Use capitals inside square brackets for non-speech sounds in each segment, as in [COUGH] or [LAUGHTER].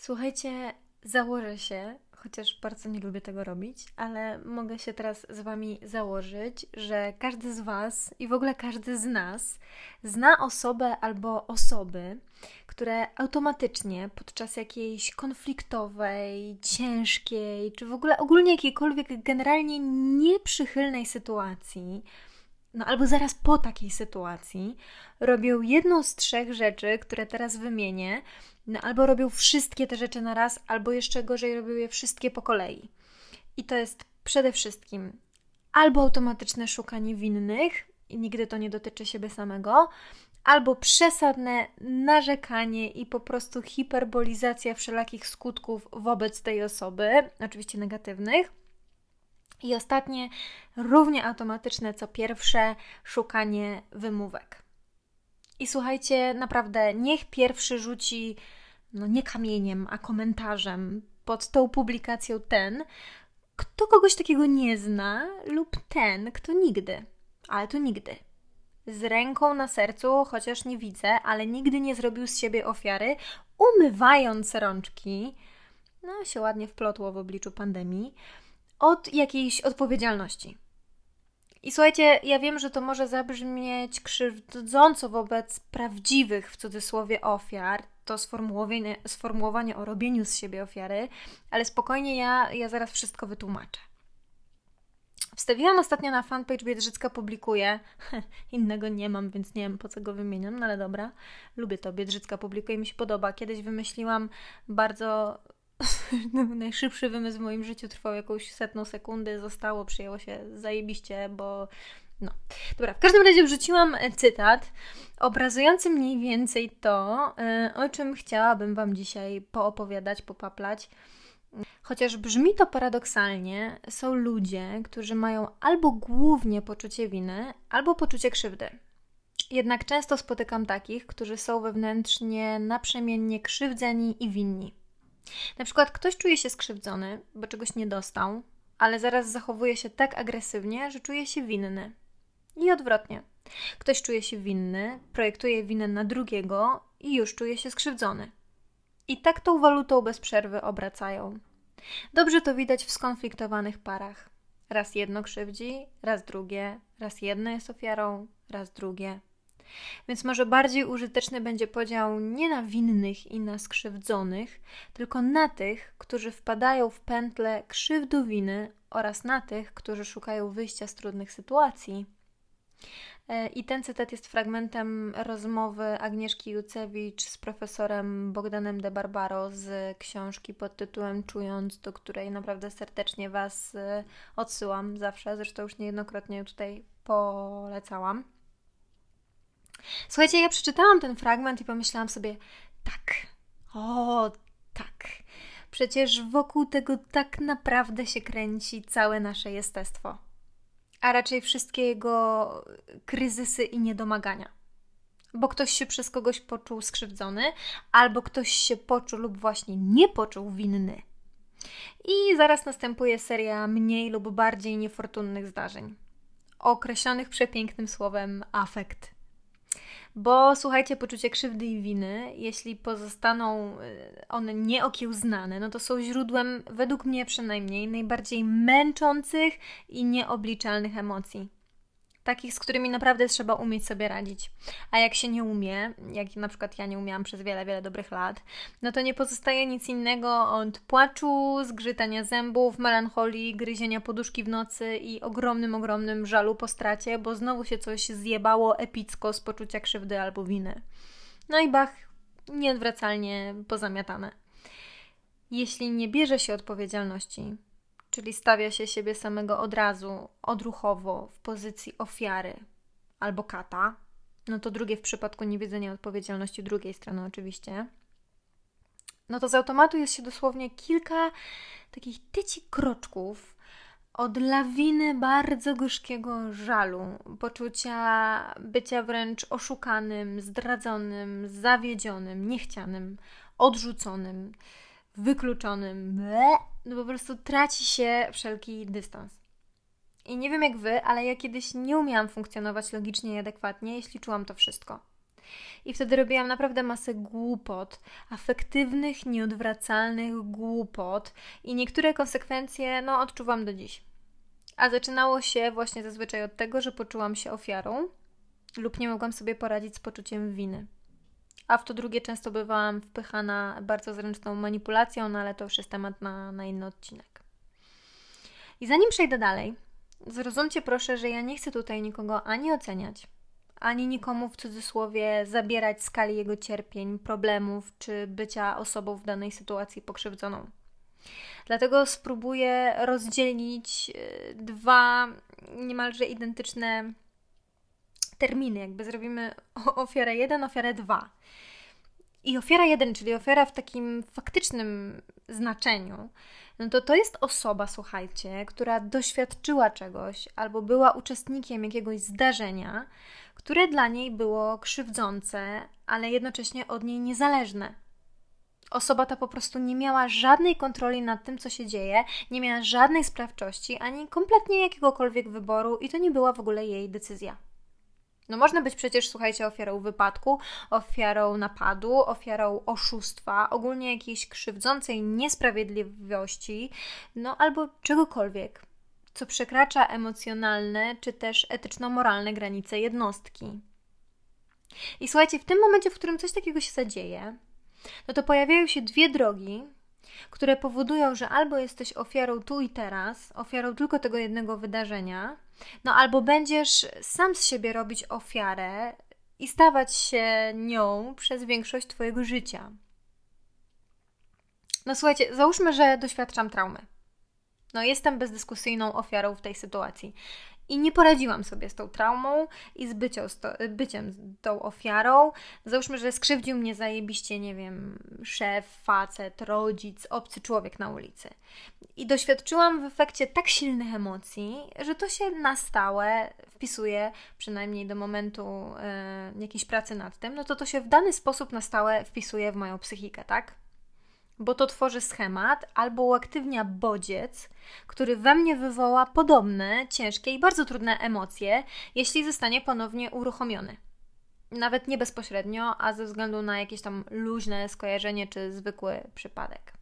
Słuchajcie, założę się, chociaż bardzo nie lubię tego robić, ale mogę się teraz z Wami założyć, że każdy z Was i w ogóle każdy z nas zna osobę albo osoby, które automatycznie podczas jakiejś konfliktowej, ciężkiej, czy w ogóle ogólnie jakiejkolwiek generalnie nieprzychylnej sytuacji, no albo zaraz po takiej sytuacji, robią jedną z trzech rzeczy, które teraz wymienię, no albo robią wszystkie te rzeczy na raz, albo jeszcze gorzej robią je wszystkie po kolei. I to jest przede wszystkim albo automatyczne szukanie winnych, i nigdy to nie dotyczy siebie samego, albo przesadne narzekanie i po prostu hiperbolizacja wszelakich skutków wobec tej osoby, oczywiście negatywnych. I ostatnie, równie automatyczne co pierwsze, szukanie wymówek. I słuchajcie, naprawdę, niech pierwszy rzuci, no nie kamieniem, a komentarzem pod tą publikacją ten, kto kogoś takiego nie zna, lub ten, kto nigdy, ale to nigdy, z ręką na sercu, chociaż nie widzę, ale nigdy nie zrobił z siebie ofiary, umywając rączki, no się ładnie wplotło w obliczu pandemii, od jakiejś odpowiedzialności. I słuchajcie, ja wiem, że to może zabrzmieć krzywdząco wobec prawdziwych, w cudzysłowie, ofiar, to sformułowanie, sformułowanie o robieniu z siebie ofiary, ale spokojnie, ja, ja zaraz wszystko wytłumaczę. Wstawiłam ostatnio na fanpage Biedrzycka publikuje. [LAUGHS] Innego nie mam, więc nie wiem po co go wymieniam, no ale dobra. Lubię to, Biedrzycka publikuje, mi się podoba. Kiedyś wymyśliłam bardzo [LAUGHS] najszybszy wymysł w moim życiu trwał jakąś setną sekundy, zostało, przyjęło się zajebiście, bo no. Dobra, w każdym razie wrzuciłam cytat obrazujący mniej więcej to, y, o czym chciałabym Wam dzisiaj poopowiadać, popaplać. Chociaż brzmi to paradoksalnie, są ludzie, którzy mają albo głównie poczucie winy, albo poczucie krzywdy. Jednak często spotykam takich, którzy są wewnętrznie naprzemiennie krzywdzeni i winni. Na przykład ktoś czuje się skrzywdzony, bo czegoś nie dostał, ale zaraz zachowuje się tak agresywnie, że czuje się winny. I odwrotnie. Ktoś czuje się winny, projektuje winę na drugiego i już czuje się skrzywdzony. I tak tą walutą bez przerwy obracają. Dobrze to widać w skonfliktowanych parach. Raz jedno krzywdzi, raz drugie, raz jedno jest ofiarą, raz drugie. Więc może bardziej użyteczny będzie podział nie na winnych i na skrzywdzonych, tylko na tych, którzy wpadają w pętle krzywdu winy oraz na tych, którzy szukają wyjścia z trudnych sytuacji. E, I ten cytat jest fragmentem rozmowy Agnieszki Jucewicz z profesorem Bogdanem de Barbaro z książki pod tytułem Czując, do której naprawdę serdecznie Was e, odsyłam zawsze, zresztą już niejednokrotnie tutaj polecałam. Słuchajcie, ja przeczytałam ten fragment i pomyślałam sobie, tak, o tak. Przecież wokół tego tak naprawdę się kręci całe nasze jestestwo, a raczej wszystkie jego kryzysy i niedomagania. Bo ktoś się przez kogoś poczuł skrzywdzony, albo ktoś się poczuł lub właśnie nie poczuł winny. I zaraz następuje seria mniej lub bardziej niefortunnych zdarzeń, określonych przepięknym słowem afekt bo słuchajcie, poczucie krzywdy i winy, jeśli pozostaną y, one nieokiełznane, no to są źródłem, według mnie przynajmniej, najbardziej męczących i nieobliczalnych emocji takich, z którymi naprawdę trzeba umieć sobie radzić. A jak się nie umie, jak na przykład ja nie umiałam przez wiele, wiele dobrych lat, no to nie pozostaje nic innego od płaczu, zgrzytania zębów, melancholii, gryzienia poduszki w nocy i ogromnym, ogromnym żalu po stracie, bo znowu się coś zjebało epicko z poczucia krzywdy albo winy. No i bach, nieodwracalnie pozamiatane. Jeśli nie bierze się odpowiedzialności, czyli stawia się siebie samego od razu, odruchowo, w pozycji ofiary albo kata, no to drugie w przypadku niewiedzenia odpowiedzialności drugiej strony oczywiście, no to z automatu jest się dosłownie kilka takich tyci kroczków od lawiny bardzo gorzkiego żalu, poczucia bycia wręcz oszukanym, zdradzonym, zawiedzionym, niechcianym, odrzuconym, wykluczonym, no po prostu traci się wszelki dystans. I nie wiem jak wy, ale ja kiedyś nie umiałam funkcjonować logicznie i adekwatnie, jeśli czułam to wszystko. I wtedy robiłam naprawdę masę głupot, afektywnych, nieodwracalnych głupot, i niektóre konsekwencje, no, odczuwam do dziś. A zaczynało się właśnie zazwyczaj od tego, że poczułam się ofiarą lub nie mogłam sobie poradzić z poczuciem winy. A w to drugie często bywałam wpychana bardzo zręczną manipulacją, no ale to już jest temat na, na inny odcinek. I zanim przejdę dalej, zrozumcie proszę, że ja nie chcę tutaj nikogo ani oceniać, ani nikomu w cudzysłowie zabierać skali jego cierpień, problemów czy bycia osobą w danej sytuacji pokrzywdzoną. Dlatego spróbuję rozdzielić y, dwa niemalże identyczne terminy, jakby zrobimy ofiarę 1, ofiarę 2. I ofiara 1, czyli ofiara w takim faktycznym znaczeniu, no to to jest osoba, słuchajcie, która doświadczyła czegoś albo była uczestnikiem jakiegoś zdarzenia, które dla niej było krzywdzące, ale jednocześnie od niej niezależne. Osoba ta po prostu nie miała żadnej kontroli nad tym, co się dzieje, nie miała żadnej sprawczości, ani kompletnie jakiegokolwiek wyboru, i to nie była w ogóle jej decyzja. No można być przecież, słuchajcie, ofiarą wypadku, ofiarą napadu, ofiarą oszustwa, ogólnie jakiejś krzywdzącej niesprawiedliwości, no albo czegokolwiek, co przekracza emocjonalne czy też etyczno-moralne granice jednostki. I słuchajcie, w tym momencie, w którym coś takiego się zadzieje, no to pojawiają się dwie drogi, które powodują, że albo jesteś ofiarą tu i teraz, ofiarą tylko tego jednego wydarzenia, no albo będziesz sam z siebie robić ofiarę i stawać się nią przez większość Twojego życia. No słuchajcie, załóżmy, że doświadczam traumy. No, jestem bezdyskusyjną ofiarą w tej sytuacji i nie poradziłam sobie z tą traumą i z bycią, z to, byciem tą ofiarą. Załóżmy, że skrzywdził mnie zajebiście, nie wiem, szef, facet, rodzic, obcy człowiek na ulicy. I doświadczyłam w efekcie tak silnych emocji, że to się na stałe wpisuje, przynajmniej do momentu y, jakiejś pracy nad tym, no to to się w dany sposób na stałe wpisuje w moją psychikę, tak? Bo to tworzy schemat albo uaktywnia bodziec, który we mnie wywoła podobne, ciężkie i bardzo trudne emocje, jeśli zostanie ponownie uruchomiony. Nawet nie bezpośrednio, a ze względu na jakieś tam luźne skojarzenie czy zwykły przypadek.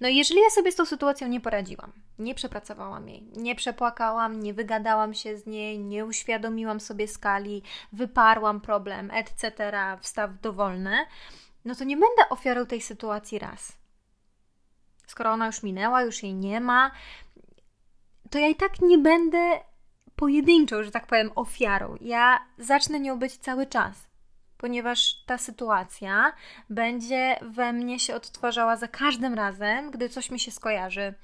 No jeżeli ja sobie z tą sytuacją nie poradziłam, nie przepracowałam jej, nie przepłakałam, nie wygadałam się z niej, nie uświadomiłam sobie skali, wyparłam problem, etc., wstaw dowolne, no to nie będę ofiarą tej sytuacji raz. Skoro ona już minęła, już jej nie ma, to ja i tak nie będę pojedynczą, że tak powiem, ofiarą. Ja zacznę nią być cały czas, ponieważ ta sytuacja będzie we mnie się odtwarzała za każdym razem, gdy coś mi się skojarzy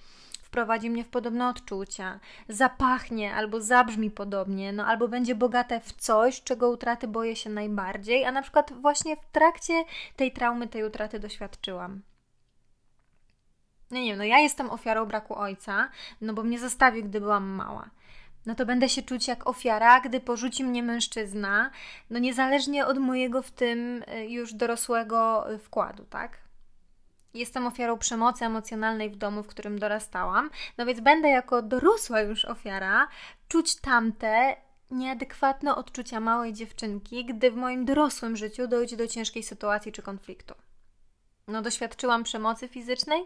wprowadzi mnie w podobne odczucia, zapachnie albo zabrzmi podobnie, no albo będzie bogate w coś, czego utraty boję się najbardziej, a na przykład właśnie w trakcie tej traumy, tej utraty doświadczyłam. No nie wiem, no ja jestem ofiarą braku ojca, no bo mnie zostawił, gdy byłam mała no to będę się czuć jak ofiara, gdy porzuci mnie mężczyzna, no niezależnie od mojego w tym y, już dorosłego y, wkładu, tak? Jestem ofiarą przemocy emocjonalnej w domu, w którym dorastałam, no więc będę jako dorosła już ofiara czuć tamte nieadekwatne odczucia małej dziewczynki, gdy w moim dorosłym życiu dojdzie do ciężkiej sytuacji czy konfliktu. No, doświadczyłam przemocy fizycznej,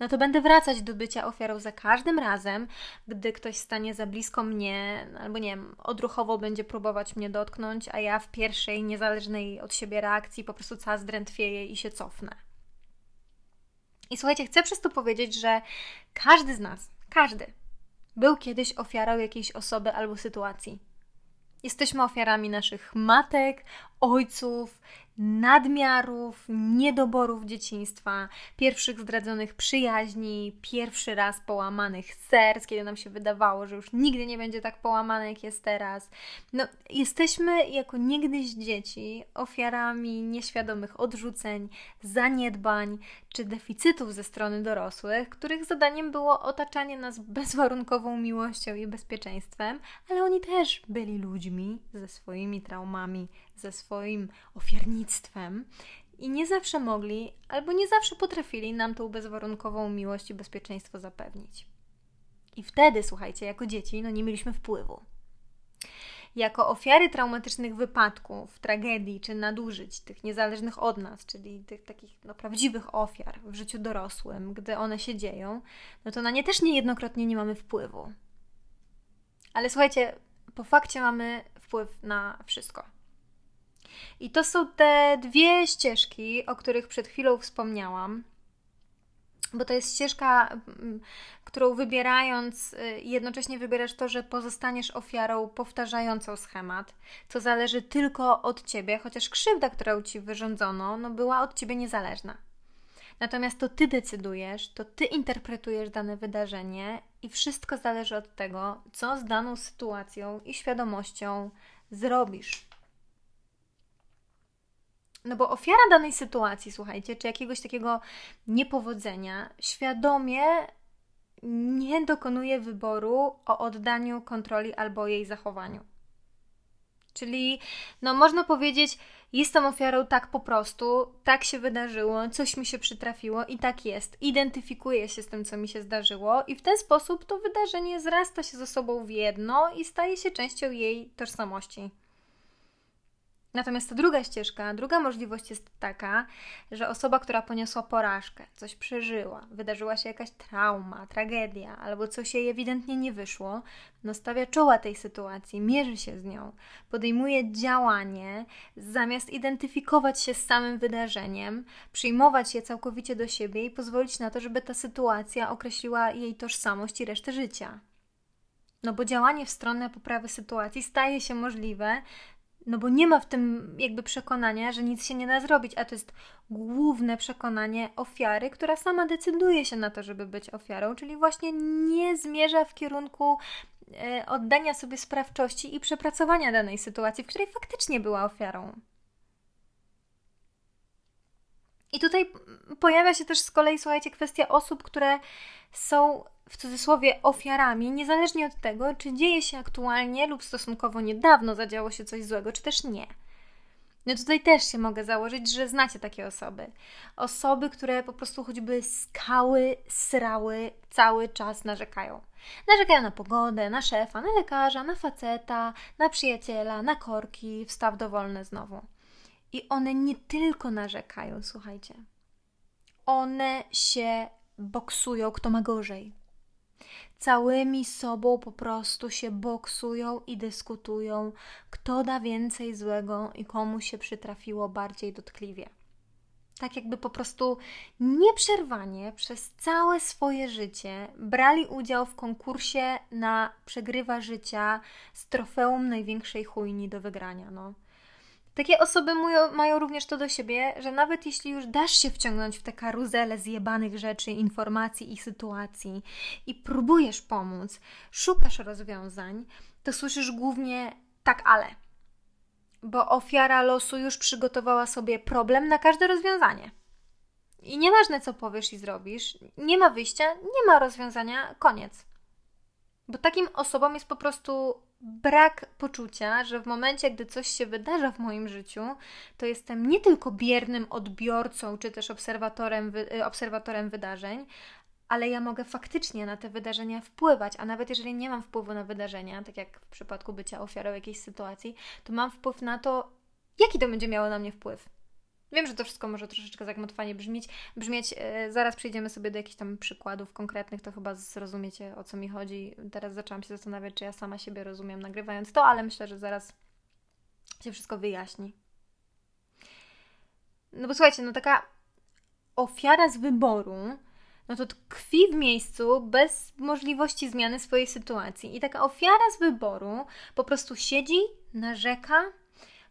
no to będę wracać do bycia ofiarą za każdym razem, gdy ktoś stanie za blisko mnie, albo nie wiem, odruchowo będzie próbować mnie dotknąć, a ja w pierwszej, niezależnej od siebie reakcji po prostu cała zdrętwieję i się cofnę. I słuchajcie, chcę przez to powiedzieć, że każdy z nas, każdy, był kiedyś ofiarą jakiejś osoby albo sytuacji. Jesteśmy ofiarami naszych matek, ojców, nadmiarów, niedoborów dzieciństwa, pierwszych zdradzonych przyjaźni, pierwszy raz połamanych serc, kiedy nam się wydawało, że już nigdy nie będzie tak połamane, jak jest teraz. No, jesteśmy jako niegdyś dzieci ofiarami nieświadomych odrzuceń, zaniedbań czy deficytów ze strony dorosłych, których zadaniem było otaczanie nas bezwarunkową miłością i bezpieczeństwem, ale oni też byli ludźmi ze swoimi traumami, ze swoim ofiarnictwem i nie zawsze mogli albo nie zawsze potrafili nam tą bezwarunkową miłość i bezpieczeństwo zapewnić. I wtedy, słuchajcie, jako dzieci, no nie mieliśmy wpływu. jako ofiary traumatycznych wypadków, tragedii czy nadużyć, tych niezależnych od nas, czyli tych takich no, prawdziwych ofiar w życiu dorosłym, gdy one się dzieją, no to na nie też niejednokrotnie nie mamy wpływu. Ale słuchajcie, po fakcie mamy wpływ na wszystko. I to są te dwie ścieżki, o których przed chwilą wspomniałam, bo to jest ścieżka, mm, którą wybierając, y, jednocześnie wybierasz to, że pozostaniesz ofiarą powtarzającą schemat, co zależy tylko od ciebie, chociaż krzywda, którą ci wyrządzono, no była od ciebie niezależna. Natomiast to ty decydujesz, to ty interpretujesz dane wydarzenie i wszystko zależy od tego, co z daną sytuacją i świadomością zrobisz. No bo ofiara danej sytuacji, słuchajcie, czy jakiegoś takiego niepowodzenia, świadomie nie dokonuje wyboru o oddaniu kontroli albo jej zachowaniu. Czyli, no można powiedzieć, jestem ofiarą tak po prostu, tak się wydarzyło, coś mi się przytrafiło i tak jest. Identyfikuję się z tym, co mi się zdarzyło, i w ten sposób to wydarzenie zrasta się ze sobą w jedno i staje się częścią jej tożsamości. Natomiast ta druga ścieżka, druga możliwość jest taka, że osoba, która poniosła porażkę, coś przeżyła, wydarzyła się jakaś trauma, tragedia, albo coś jej ewidentnie nie wyszło, no stawia czoła tej sytuacji, mierzy się z nią, podejmuje działanie, zamiast identyfikować się z samym wydarzeniem, przyjmować je całkowicie do siebie i pozwolić na to, żeby ta sytuacja określiła jej tożsamość i resztę życia. No bo działanie w stronę poprawy sytuacji staje się możliwe no bo nie ma w tym jakby przekonania, że nic się nie da zrobić, a to jest główne przekonanie ofiary, która sama decyduje się na to, żeby być ofiarą, czyli właśnie nie zmierza w kierunku e, oddania sobie sprawczości i przepracowania danej sytuacji, w której faktycznie była ofiarą. I tutaj pojawia się też z kolei, słuchajcie, kwestia osób, które są w cudzysłowie ofiarami, niezależnie od tego, czy dzieje się aktualnie lub stosunkowo niedawno zadziało się coś złego, czy też nie. No tutaj też się mogę założyć, że znacie takie osoby. Osoby, które po prostu choćby skały, srały, cały czas narzekają. Narzekają na pogodę, na szefa, na lekarza, na faceta, na przyjaciela, na korki, wstaw dowolne znowu. I one nie tylko narzekają, słuchajcie. One się boksują, kto ma gorzej całymi sobą po prostu się boksują i dyskutują, kto da więcej złego i komu się przytrafiło bardziej dotkliwie. Tak jakby po prostu nieprzerwanie przez całe swoje życie brali udział w konkursie na przegrywa życia z trofeum największej chujni do wygrania. No. Takie osoby mają, mają również to do siebie, że nawet jeśli już dasz się wciągnąć w tę karuzelę zjebanych rzeczy, informacji i sytuacji i próbujesz pomóc, szukasz rozwiązań, to słyszysz głównie tak, ale. Bo ofiara losu już przygotowała sobie problem na każde rozwiązanie. I nieważne, co powiesz i zrobisz, nie ma wyjścia, nie ma rozwiązania, koniec. Bo takim osobom jest po prostu brak poczucia, że w momencie, gdy coś się wydarza w moim życiu, to jestem nie tylko biernym odbiorcą czy też obserwatorem, y, obserwatorem wydarzeń, ale ja mogę faktycznie na te wydarzenia wpływać, a nawet jeżeli nie mam wpływu na wydarzenia, tak jak w przypadku bycia ofiarą jakiejś sytuacji, to mam wpływ na to, jaki to będzie miało na mnie wpływ. Wiem, że to wszystko może troszeczkę zagmatwanie brzmieć. brzmieć. E, zaraz przejdziemy sobie do jakichś tam przykładów konkretnych, to chyba zrozumiecie o co mi chodzi. Teraz zaczęłam się zastanawiać, czy ja sama siebie rozumiem nagrywając to, ale myślę, że zaraz się wszystko wyjaśni. No bo słuchajcie, no taka ofiara z wyboru, no to tkwi w miejscu bez możliwości zmiany swojej sytuacji. I taka ofiara z wyboru po prostu siedzi, narzeka,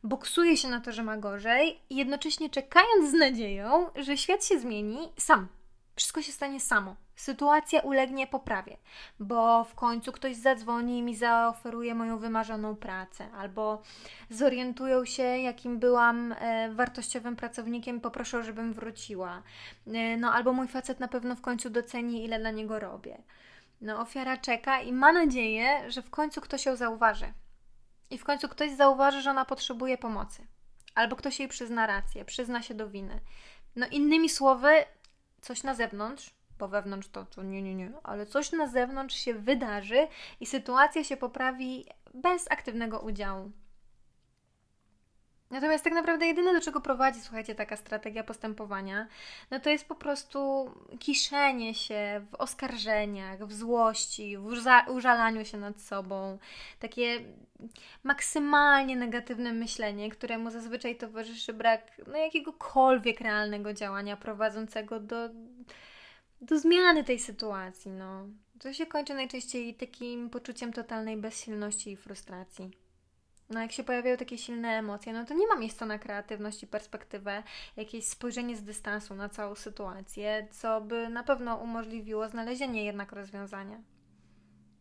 boksuje się na to, że ma gorzej, i jednocześnie czekając z nadzieją, że świat się zmieni sam. Wszystko się stanie samo. Sytuacja ulegnie poprawie, bo w końcu ktoś zadzwoni i mi zaoferuje moją wymarzoną pracę, albo zorientują się, jakim byłam e, wartościowym pracownikiem, poproszą, żebym wróciła. E, no, albo mój facet na pewno w końcu doceni, ile dla niego robię. No, ofiara czeka i ma nadzieję, że w końcu ktoś ją zauważy, i w końcu ktoś zauważy, że ona potrzebuje pomocy. Albo ktoś jej przyzna rację, przyzna się do winy. No innymi słowy, coś na zewnątrz, bo wewnątrz to, to nie, nie, nie, ale coś na zewnątrz się wydarzy i sytuacja się poprawi bez aktywnego udziału. Natomiast tak naprawdę jedyne, do czego prowadzi, słuchajcie, taka strategia postępowania, no to jest po prostu kiszenie się w oskarżeniach, w złości, w użalaniu się nad sobą. Takie maksymalnie negatywne myślenie, któremu zazwyczaj towarzyszy brak no, jakiegokolwiek realnego działania prowadzącego do, do zmiany tej sytuacji. No. To się kończy najczęściej takim poczuciem totalnej bezsilności i frustracji. No jak się pojawiają takie silne emocje, no to nie ma miejsca na kreatywność i perspektywę, jakieś spojrzenie z dystansu na całą sytuację, co by na pewno umożliwiło znalezienie jednak rozwiązania.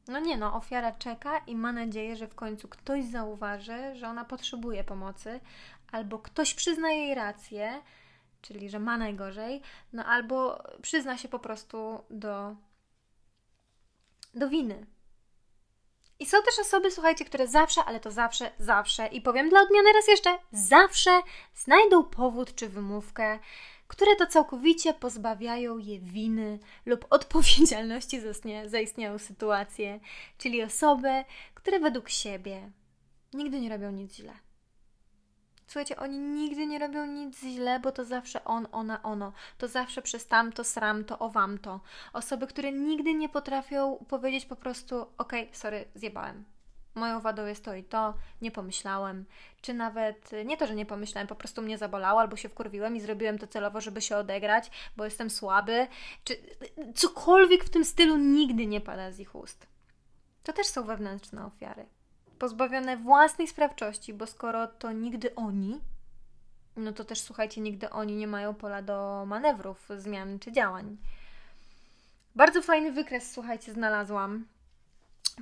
No nie no, ofiara czeka i ma nadzieję, że w końcu ktoś zauważy, że ona potrzebuje pomocy, albo ktoś przyzna jej rację, czyli że ma najgorzej, no albo przyzna się po prostu do, do winy, i są też osoby, słuchajcie, które zawsze, ale to zawsze, zawsze, i powiem dla odmiany raz jeszcze, zawsze znajdą powód czy wymówkę, które to całkowicie pozbawiają je winy lub [LAUGHS] odpowiedzialności za zaistniałą sytuację, czyli osoby, które według siebie nigdy nie robią nic źle. Słuchajcie, oni nigdy nie robią nic źle, bo to zawsze on, ona, ono. To zawsze przez tamto, sram, to, owam to. Osoby, które nigdy nie potrafią powiedzieć po prostu, okej, okay, sorry, zjebałem. Moją wadą jest to i to, nie pomyślałem. Czy nawet nie to, że nie pomyślałem, po prostu mnie zabolało, albo się wkurwiłem i zrobiłem to celowo, żeby się odegrać, bo jestem słaby. Czy cokolwiek w tym stylu nigdy nie pada z ich ust. To też są wewnętrzne ofiary pozbawione własnej sprawczości, bo skoro to nigdy oni, no to też słuchajcie, nigdy oni nie mają pola do manewrów, zmian czy działań. Bardzo fajny wykres, słuchajcie, znalazłam,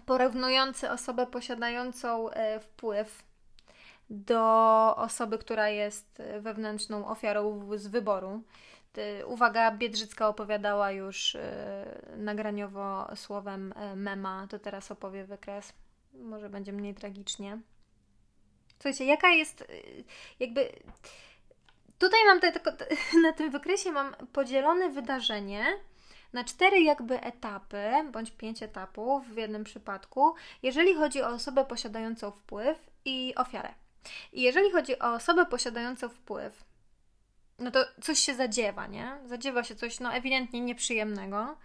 porównujący osobę posiadającą e, wpływ do osoby, która jest wewnętrzną ofiarą z wyboru. Uwaga, Biedrzycka opowiadała już e, nagraniowo słowem e, mema, to teraz opowie wykres może będzie mniej tragicznie. Słuchajcie, jaka jest y, jakby. Tutaj mam te, tylko, [LAUGHS] na tym wykresie mam podzielone wydarzenie na cztery jakby etapy, bądź pięć etapów w jednym przypadku, jeżeli chodzi o osobę posiadającą wpływ i ofiarę. I jeżeli chodzi o osobę posiadającą wpływ, no to coś się zadziewa, nie? Zadziewa się coś, no ewidentnie nieprzyjemnego.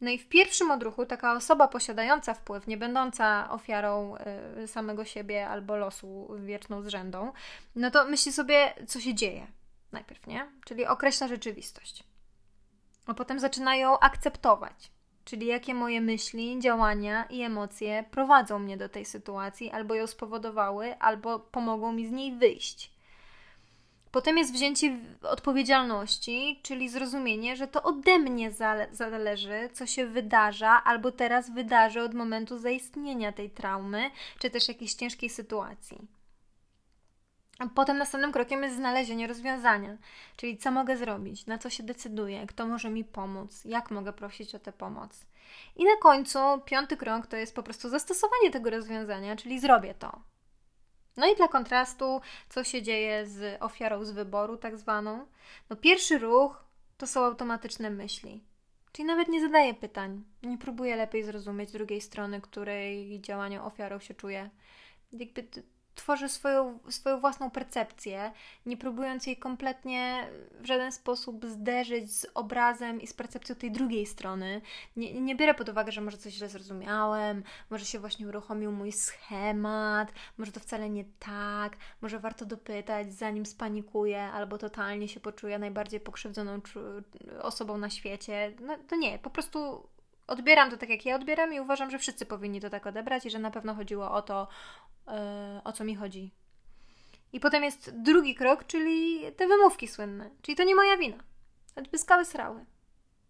No i w pierwszym odruchu taka osoba posiadająca wpływ, nie będąca ofiarą y, samego siebie albo losu wieczną zrzędą, no to myśli sobie, co się dzieje najpierw, nie? Czyli określa rzeczywistość. A potem zaczynają akceptować, czyli jakie moje myśli, działania i emocje prowadzą mnie do tej sytuacji, albo ją spowodowały, albo pomogą mi z niej wyjść. Potem jest wzięcie odpowiedzialności, czyli zrozumienie, że to ode mnie zależy, co się wydarza albo teraz wydarzy od momentu zaistnienia tej traumy, czy też jakiejś ciężkiej sytuacji. Potem następnym krokiem jest znalezienie rozwiązania, czyli co mogę zrobić, na co się decyduję, kto może mi pomóc, jak mogę prosić o tę pomoc. I na końcu piąty krok to jest po prostu zastosowanie tego rozwiązania, czyli zrobię to. No i dla kontrastu, co się dzieje z ofiarą z wyboru, tak zwaną? No, pierwszy ruch to są automatyczne myśli. Czyli nawet nie zadaję pytań, nie próbuję lepiej zrozumieć drugiej strony, której działaniu ofiarą się czuje. Jakby tworzy swoją, swoją własną percepcję, nie próbując jej kompletnie w żaden sposób zderzyć z obrazem i z percepcją tej drugiej strony. Nie, nie biorę pod uwagę, że może coś źle zrozumiałem, może się właśnie uruchomił mój schemat, może to wcale nie tak, może warto dopytać, zanim spanikuję albo totalnie się poczuję najbardziej pokrzywdzoną osobą na świecie. No to nie, po prostu odbieram to tak, jak ja odbieram i uważam, że wszyscy powinni to tak odebrać i że na pewno chodziło o to, yy, o co mi chodzi. I potem jest drugi krok, czyli te wymówki słynne. Czyli to nie moja wina. Choćby skały srały.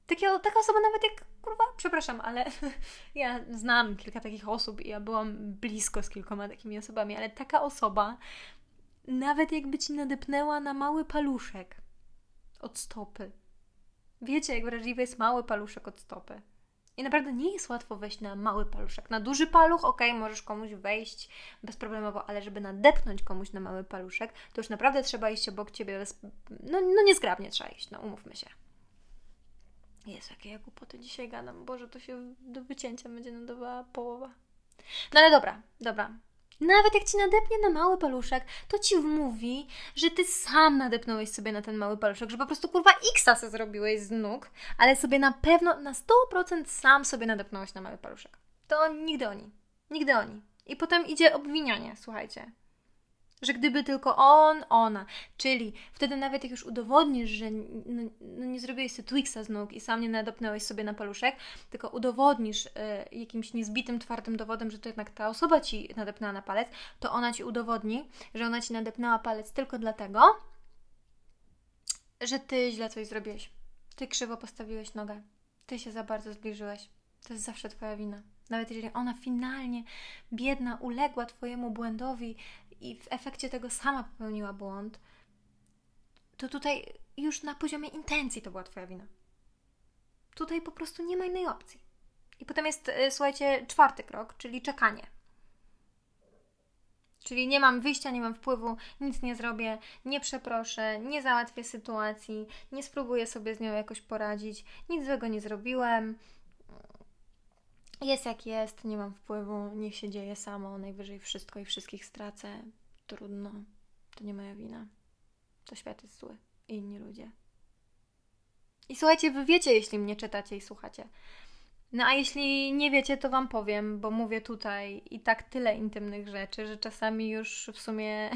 Takie, taka osoba nawet jak, kurwa, przepraszam, ale [LAUGHS] ja znam kilka takich osób i ja byłam blisko z kilkoma takimi osobami, ale taka osoba, nawet jakby ci nadepnęła na mały paluszek od stopy. Wiecie, jak wrażliwy jest mały paluszek od stopy. I naprawdę nie jest łatwo wejść na mały paluszek. Na duży paluch, ok, możesz komuś wejść bezproblemowo, ale żeby nadepnąć komuś na mały paluszek, to już naprawdę trzeba iść obok ciebie. Bez... No, no niezgrabnie trzeba iść, no umówmy się. Jest jakie ja głupoty dzisiaj gadam. Boże, to się do wycięcia będzie nadawała połowa. No ale dobra, dobra. Nawet jak ci nadepnie na mały paluszek, to ci wmówi, że ty sam nadepnąłeś sobie na ten mały paluszek, że po prostu kurwa Xa se zrobiłeś z nóg, ale sobie na pewno, na 100% sam sobie nadepnąłeś na mały paluszek. To nigdy oni. Nigdy oni. I potem idzie obwinianie, słuchajcie. Że gdyby tylko on, ona, czyli wtedy nawet jak już udowodnisz, że no, no nie zrobiłeś sobie Twixa z nóg i sam nie nadopnęłeś sobie na paluszek, tylko udowodnisz y, jakimś niezbitym, twardym dowodem, że to jednak ta osoba ci nadepnęła na palec, to ona ci udowodni, że ona ci nadepnęła palec tylko dlatego, że ty źle coś zrobiłeś. Ty krzywo postawiłeś nogę. Ty się za bardzo zbliżyłeś. To jest zawsze twoja wina. Nawet jeżeli ona finalnie, biedna, uległa Twojemu błędowi i w efekcie tego sama popełniła błąd, to tutaj już na poziomie intencji to była Twoja wina. Tutaj po prostu nie ma innej opcji. I potem jest, y, słuchajcie, czwarty krok, czyli czekanie. Czyli nie mam wyjścia, nie mam wpływu, nic nie zrobię, nie przeproszę, nie załatwię sytuacji, nie spróbuję sobie z nią jakoś poradzić, nic złego nie zrobiłem, jest jak jest, nie mam wpływu, niech się dzieje samo, najwyżej wszystko i wszystkich stracę. Trudno, to nie moja wina. To świat jest zły i inni ludzie. I słuchajcie, wy wiecie, jeśli mnie czytacie i słuchacie. No a jeśli nie wiecie, to Wam powiem, bo mówię tutaj i tak tyle intymnych rzeczy, że czasami już w sumie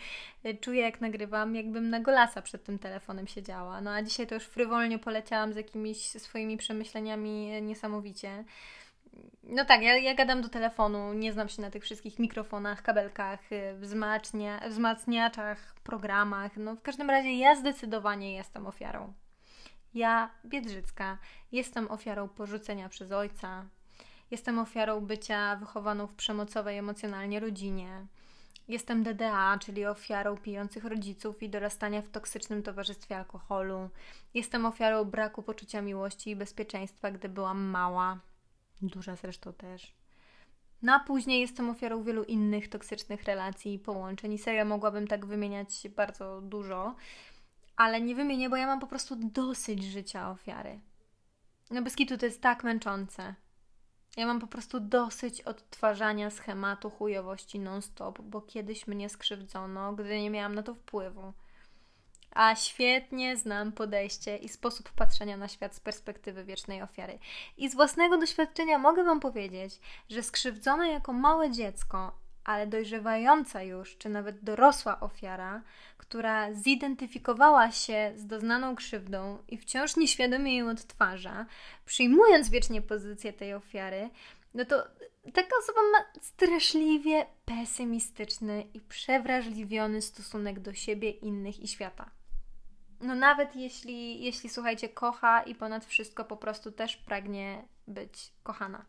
[LAUGHS] czuję, jak nagrywam, jakbym na golasa przed tym telefonem siedziała. No a dzisiaj to już frywolnie poleciałam z jakimiś swoimi przemyśleniami niesamowicie. No tak, ja, ja gadam do telefonu, nie znam się na tych wszystkich mikrofonach, kabelkach, y, wzmacnia, wzmacniaczach, programach. No w każdym razie ja zdecydowanie jestem ofiarą. Ja, Biedrzycka, jestem ofiarą porzucenia przez ojca. Jestem ofiarą bycia wychowaną w przemocowej emocjonalnie rodzinie. Jestem DDA, czyli ofiarą pijących rodziców i dorastania w toksycznym towarzystwie alkoholu. Jestem ofiarą braku poczucia miłości i bezpieczeństwa, gdy byłam mała duża zresztą też. No a później jestem ofiarą wielu innych toksycznych relacji i połączeń i serio mogłabym tak wymieniać bardzo dużo, ale nie wymienię, bo ja mam po prostu dosyć życia ofiary. No bez kitu to jest tak męczące. Ja mam po prostu dosyć odtwarzania schematu chujowości non-stop, bo kiedyś mnie skrzywdzono, gdy nie miałam na to wpływu a świetnie znam podejście i sposób patrzenia na świat z perspektywy wiecznej ofiary. I z własnego doświadczenia mogę Wam powiedzieć, że skrzywdzona jako małe dziecko, ale dojrzewająca już, czy nawet dorosła ofiara, która zidentyfikowała się z doznaną krzywdą i wciąż nieświadomie ją odtwarza, przyjmując wiecznie pozycję tej ofiary, no to taka osoba ma straszliwie pesymistyczny i przewrażliwiony stosunek do siebie, innych i świata no nawet jeśli, jeśli słuchajcie, kocha i ponad wszystko po prostu też pragnie być kochana.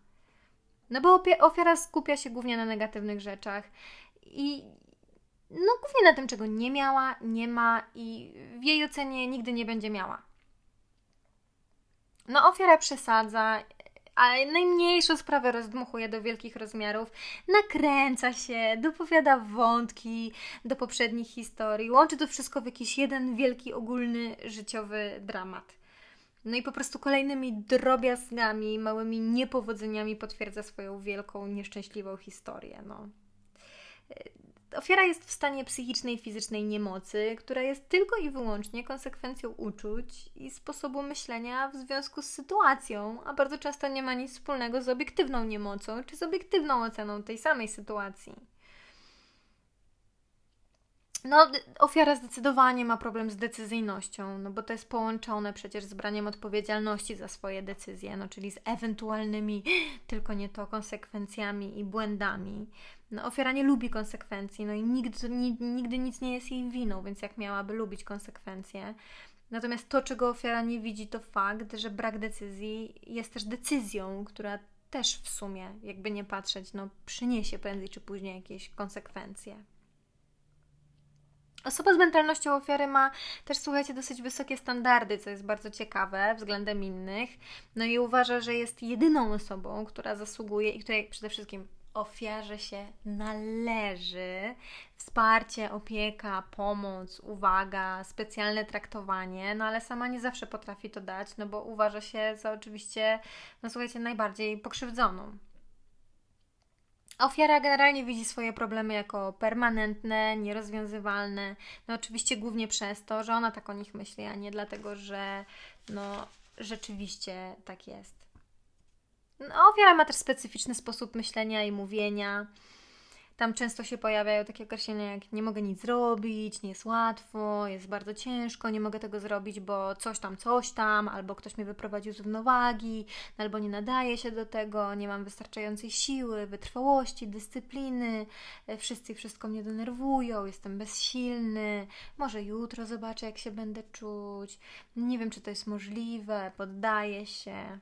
No bo ofiara skupia się głównie na negatywnych rzeczach i no głównie na tym, czego nie miała, nie ma i w jej ocenie nigdy nie będzie miała. No ofiara przesadza a najmniejszą sprawę rozdmuchuje do wielkich rozmiarów, nakręca się, dopowiada wątki do poprzednich historii, łączy to wszystko w jakiś jeden wielki, ogólny, życiowy dramat. No i po prostu kolejnymi drobiazgami, małymi niepowodzeniami potwierdza swoją wielką, nieszczęśliwą historię. No. Ofiara jest w stanie psychicznej i fizycznej niemocy, która jest tylko i wyłącznie konsekwencją uczuć i sposobu myślenia w związku z sytuacją, a bardzo często nie ma nic wspólnego z obiektywną niemocą czy z obiektywną oceną tej samej sytuacji. No, ofiara zdecydowanie ma problem z decyzyjnością, no bo to jest połączone przecież z braniem odpowiedzialności za swoje decyzje, no czyli z ewentualnymi, [GASPS] tylko nie to, konsekwencjami i błędami. No, ofiara nie lubi konsekwencji, no i nigdy, nigdy nic nie jest jej winą, więc jak miałaby lubić konsekwencje? Natomiast to, czego ofiara nie widzi, to fakt, że brak decyzji jest też decyzją, która też w sumie, jakby nie patrzeć, no przyniesie prędzej czy później jakieś konsekwencje. Osoba z mentalnością ofiary ma też, słuchajcie, dosyć wysokie standardy, co jest bardzo ciekawe względem innych. No i uważa, że jest jedyną osobą, która zasługuje i której przede wszystkim ofiarze się należy wsparcie, opieka, pomoc, uwaga, specjalne traktowanie, no ale sama nie zawsze potrafi to dać, no bo uważa się za oczywiście, no słuchajcie, najbardziej pokrzywdzoną. Ofiara generalnie widzi swoje problemy jako permanentne, nierozwiązywalne. No oczywiście głównie przez to, że ona tak o nich myśli, a nie dlatego, że no rzeczywiście tak jest. No, ofiara ma też specyficzny sposób myślenia i mówienia. Tam często się pojawiają takie określenia jak nie mogę nic zrobić, nie jest łatwo, jest bardzo ciężko, nie mogę tego zrobić, bo coś tam, coś tam, albo ktoś mnie wyprowadził z równowagi, albo nie nadaje się do tego, nie mam wystarczającej siły, wytrwałości, dyscypliny, e, wszyscy wszystko mnie denerwują, jestem bezsilny, może jutro zobaczę, jak się będę czuć, nie wiem, czy to jest możliwe, poddaję się.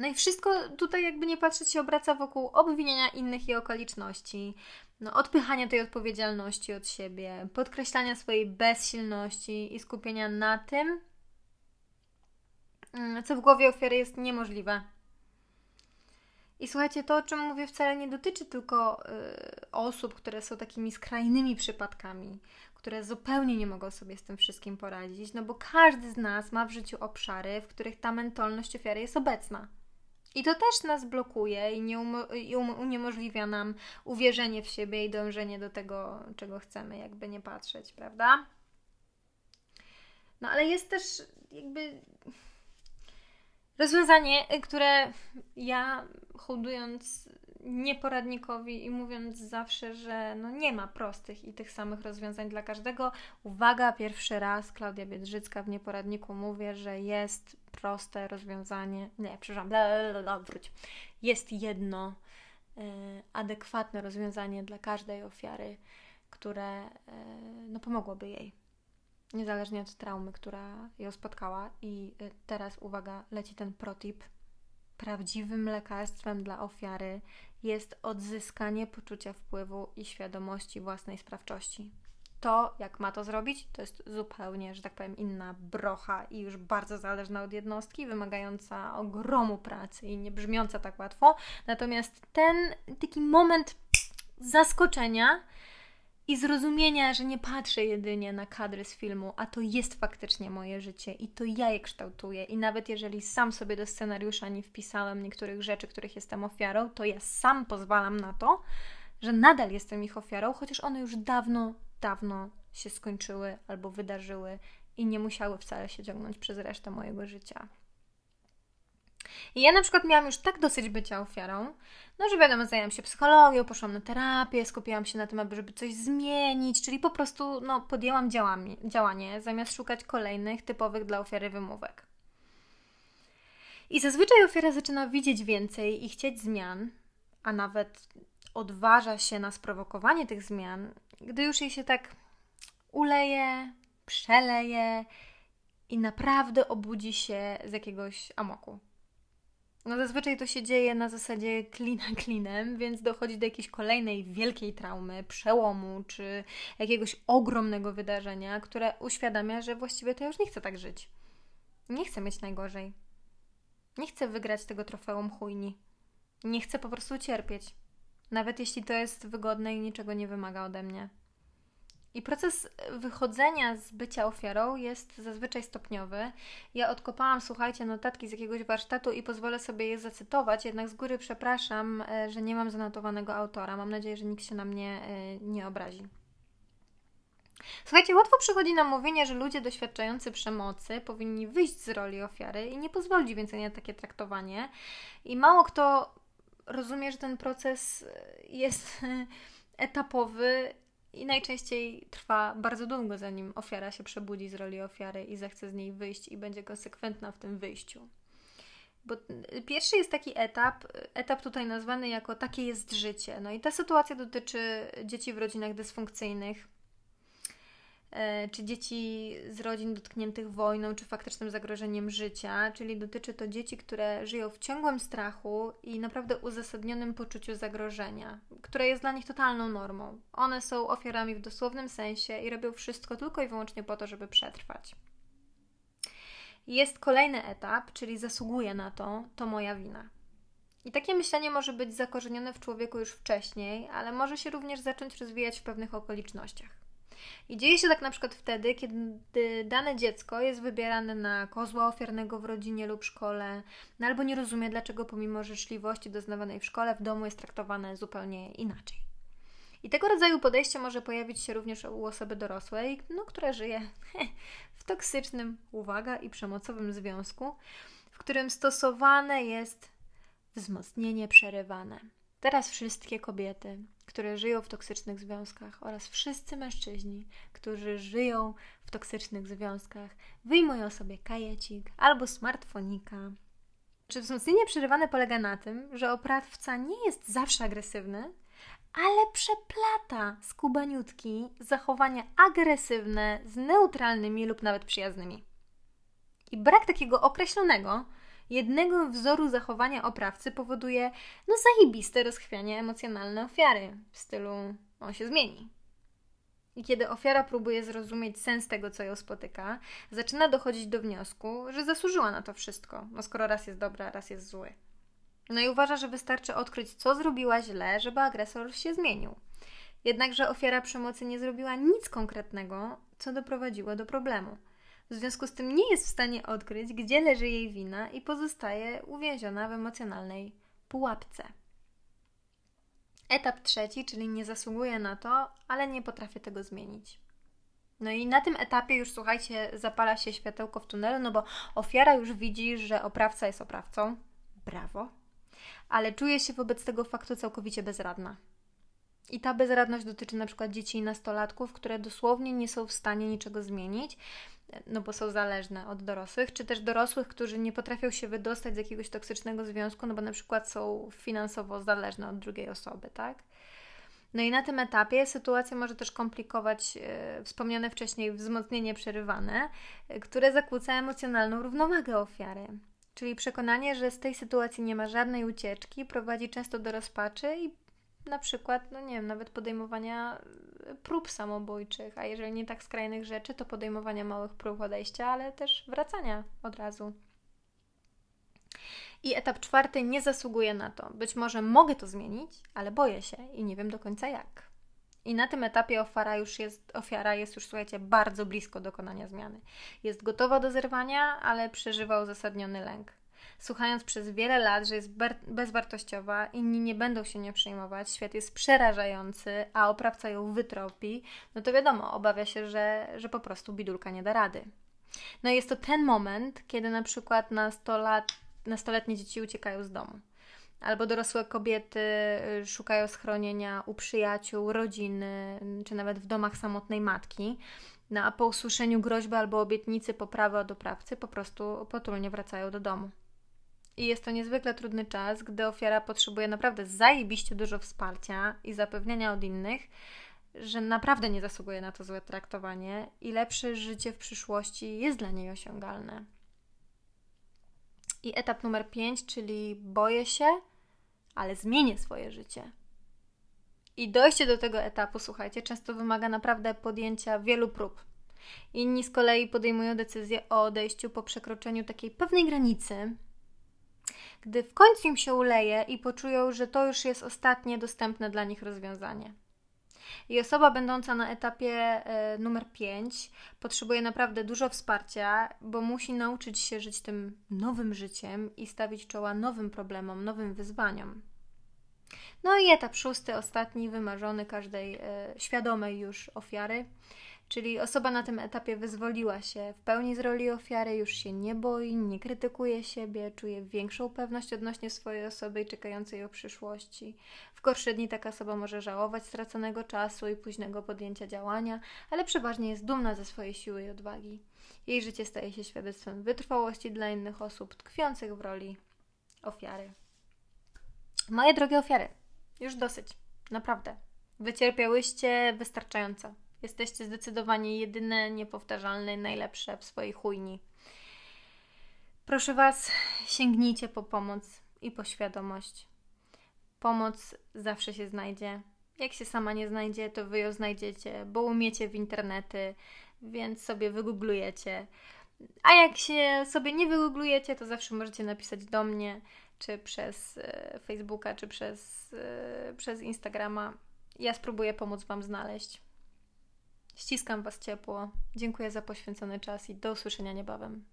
No i wszystko tutaj, jakby nie patrzeć, się obraca wokół obwiniania innych i okoliczności, no, odpychania tej odpowiedzialności od siebie, podkreślania swojej bezsilności i skupienia na tym, mm, co w głowie ofiary jest niemożliwe. I słuchajcie, to o czym mówię wcale nie dotyczy tylko y, osób, które są takimi skrajnymi przypadkami, które zupełnie nie mogą sobie z tym wszystkim poradzić, no bo każdy z nas ma w życiu obszary, w których ta mentalność ofiary jest obecna. I to też nas blokuje i, nie um- i um- uniemożliwia nam uwierzenie w siebie i dążenie do tego, czego chcemy, jakby nie patrzeć, prawda? No ale jest też jakby rozwiązanie, które ja hołdując nieporadnikowi i mówiąc zawsze, że no nie ma prostych i tych samych rozwiązań dla każdego. Uwaga, pierwszy raz Klaudia Biedrzycka w nieporadniku mówię, że jest proste rozwiązanie. Nie, przepraszam, bla, bla, wróć. Jest jedno y, adekwatne rozwiązanie dla każdej ofiary, które y, no, pomogłoby jej. Niezależnie od traumy, która ją spotkała. I y, teraz uwaga, leci ten protip. Prawdziwym lekarstwem dla ofiary jest odzyskanie poczucia wpływu i świadomości własnej sprawczości. To, jak ma to zrobić, to jest zupełnie, że tak powiem, inna brocha i już bardzo zależna od jednostki, wymagająca ogromu pracy i nie brzmiąca tak łatwo. Natomiast ten taki moment zaskoczenia i zrozumienia, że nie patrzę jedynie na kadry z filmu, a to jest faktycznie moje życie i to ja je kształtuję. I nawet jeżeli sam sobie do scenariusza nie wpisałem niektórych rzeczy, których jestem ofiarą, to ja sam pozwalam na to, że nadal jestem ich ofiarą, chociaż one już dawno, dawno się skończyły albo wydarzyły i nie musiały wcale się ciągnąć przez resztę mojego życia. I ja na przykład miałam już tak dosyć bycia ofiarą, no że wiadomo, zajęłam się psychologią, poszłam na terapię, skupiłam się na tym, aby żeby coś zmienić, czyli po prostu no, podjęłam działanie, działanie zamiast szukać kolejnych typowych dla ofiary wymówek. I zazwyczaj ofiara zaczyna widzieć więcej i chcieć zmian, a nawet odważa się na sprowokowanie tych zmian, gdy już jej się tak uleje, przeleje i naprawdę obudzi się z jakiegoś amoku. No zazwyczaj to się dzieje na zasadzie klina [LAUGHS] klinem, więc dochodzi do jakiejś kolejnej wielkiej traumy, przełomu czy jakiegoś ogromnego wydarzenia, które uświadamia, że właściwie to już nie chce tak żyć. Nie chcę mieć najgorzej. Nie chcę wygrać tego trofeum chujni. Nie chcę po prostu cierpieć. Nawet jeśli to jest wygodne i niczego nie wymaga ode mnie. I proces wychodzenia z bycia ofiarą jest zazwyczaj stopniowy. Ja odkopałam, słuchajcie, notatki z jakiegoś warsztatu i pozwolę sobie je zacytować, jednak z góry przepraszam, e, że nie mam zanotowanego autora. Mam nadzieję, że nikt się na mnie e, nie obrazi. Słuchajcie, łatwo przychodzi nam mówienie, że ludzie doświadczający przemocy powinni wyjść z roli ofiary i nie pozwolić więcej na takie traktowanie. I mało kto rozumie, że ten proces jest [LAUGHS] etapowy i najczęściej trwa bardzo długo, zanim ofiara się przebudzi z roli ofiary i zechce z niej wyjść i będzie konsekwentna w tym wyjściu. Bo pierwszy jest taki etap, etap tutaj nazwany jako takie jest życie. No i ta sytuacja dotyczy dzieci w rodzinach dysfunkcyjnych, czy dzieci z rodzin dotkniętych wojną, czy faktycznym zagrożeniem życia, czyli dotyczy to dzieci, które żyją w ciągłym strachu i naprawdę uzasadnionym poczuciu zagrożenia, które jest dla nich totalną normą. One są ofiarami w dosłownym sensie i robią wszystko tylko i wyłącznie po to, żeby przetrwać. Jest kolejny etap, czyli zasługuje na to, to moja wina. I takie myślenie może być zakorzenione w człowieku już wcześniej, ale może się również zacząć rozwijać w pewnych okolicznościach. I dzieje się tak na przykład wtedy, kiedy dane dziecko jest wybierane na kozła ofiarnego w rodzinie lub szkole, no albo nie rozumie, dlaczego pomimo życzliwości doznawanej w szkole, w domu jest traktowane zupełnie inaczej. I tego rodzaju podejście może pojawić się również u osoby dorosłej, no, która żyje [LAUGHS] w toksycznym, uwaga, i przemocowym związku, w którym stosowane jest wzmocnienie przerywane. Teraz wszystkie kobiety, które żyją w toksycznych związkach oraz wszyscy mężczyźni, którzy żyją w toksycznych związkach, wyjmują sobie kajecik albo smartfonika. Czy wzmocnienie przerywane polega na tym, że oprawca nie jest zawsze agresywny, ale przeplata skubaniutki zachowania agresywne z neutralnymi lub nawet przyjaznymi. I brak takiego określonego, jednego wzoru zachowania oprawcy powoduje no zajebiste rozchwianie emocjonalne ofiary w stylu on się zmieni. I kiedy ofiara próbuje zrozumieć sens tego, co ją spotyka, zaczyna dochodzić do wniosku, że zasłużyła na to wszystko, no skoro raz jest dobra, raz jest zły. No i uważa, że wystarczy odkryć, co zrobiła źle, żeby agresor się zmienił. Jednakże ofiara przemocy nie zrobiła nic konkretnego, co doprowadziło do problemu. W związku z tym nie jest w stanie odkryć, gdzie leży jej wina i pozostaje uwięziona w emocjonalnej pułapce. Etap trzeci, czyli nie zasługuje na to, ale nie potrafię tego zmienić. No i na tym etapie już słuchajcie, zapala się światełko w tunelu, no bo ofiara już widzi, że oprawca jest oprawcą. Brawo. Ale czuje się wobec tego faktu całkowicie bezradna. I ta bezradność dotyczy na przykład dzieci i nastolatków, które dosłownie nie są w stanie niczego zmienić, no bo są zależne od dorosłych, czy też dorosłych, którzy nie potrafią się wydostać z jakiegoś toksycznego związku, no bo na przykład są finansowo zależne od drugiej osoby, tak? No i na tym etapie sytuacja może też komplikować e, wspomniane wcześniej wzmocnienie przerywane, e, które zakłóca emocjonalną równowagę ofiary. Czyli przekonanie, że z tej sytuacji nie ma żadnej ucieczki, prowadzi często do rozpaczy i na przykład, no nie wiem, nawet podejmowania e, prób samobójczych, a jeżeli nie tak skrajnych rzeczy, to podejmowania małych prób odejścia, ale też wracania od razu. I etap czwarty nie zasługuje na to. Być może mogę to zmienić, ale boję się i nie wiem do końca jak. I na tym etapie ofiara już jest, ofiara jest już, słuchajcie, bardzo blisko dokonania zmiany. Jest gotowa do zerwania, ale przeżywa uzasadniony lęk słuchając przez wiele lat, że jest bezwartościowa, inni nie będą się nie przejmować, świat jest przerażający, a oprawca ją wytropi, no to wiadomo, obawia się, że, że po prostu bidulka nie da rady. No i jest to ten moment, kiedy na przykład nastoletnie dzieci uciekają z domu. Albo dorosłe kobiety y, szukają schronienia u przyjaciół, rodziny, czy nawet w domach samotnej matki. No a po usłyszeniu groźby albo obietnicy poprawy od oprawcy po prostu potulnie wracają do domu. I jest to niezwykle trudny czas, gdy ofiara potrzebuje naprawdę zajebiście dużo wsparcia i zapewnienia od innych, że naprawdę nie zasługuje na to złe traktowanie i lepsze życie w przyszłości jest dla niej osiągalne. I etap numer 5, czyli boję się, ale zmienię swoje życie. I dojście do tego etapu, słuchajcie, często wymaga naprawdę podjęcia wielu prób. Inni z kolei podejmują decyzję o odejściu po przekroczeniu takiej pewnej granicy, gdy w końcu im się uleje i poczują, że to już jest ostatnie dostępne dla nich rozwiązanie. I osoba będąca na etapie e, numer 5 potrzebuje naprawdę dużo wsparcia, bo musi nauczyć się żyć tym nowym życiem i stawić czoła nowym problemom, nowym wyzwaniom. No i etap szósty, ostatni, wymarzony każdej e, świadomej już ofiary Czyli osoba na tym etapie wyzwoliła się w pełni z roli ofiary, już się nie boi, nie krytykuje siebie, czuje większą pewność odnośnie swojej osoby i czekającej o przyszłości. W gorsze dni taka osoba może żałować straconego czasu i późnego podjęcia działania, ale przeważnie jest dumna ze swojej siły i odwagi. Jej życie staje się świadectwem wytrwałości dla innych osób tkwiących w roli ofiary. Moje drogie ofiary, już dosyć. Naprawdę. Wycierpiałyście wystarczająco. Jesteście zdecydowanie jedyne, niepowtarzalne, najlepsze w swojej chujni. Proszę Was, sięgnijcie po pomoc i po świadomość. Pomoc zawsze się znajdzie. Jak się sama nie znajdzie, to Wy ją znajdziecie, bo umiecie w internety, więc sobie wygooglujecie. A jak się sobie nie wygooglujecie, to zawsze możecie napisać do mnie, czy przez e, Facebooka, czy przez, e, przez Instagrama. Ja spróbuję pomóc Wam znaleźć. Ściskam Was ciepło. Dziękuję za poświęcony czas i do usłyszenia niebawem.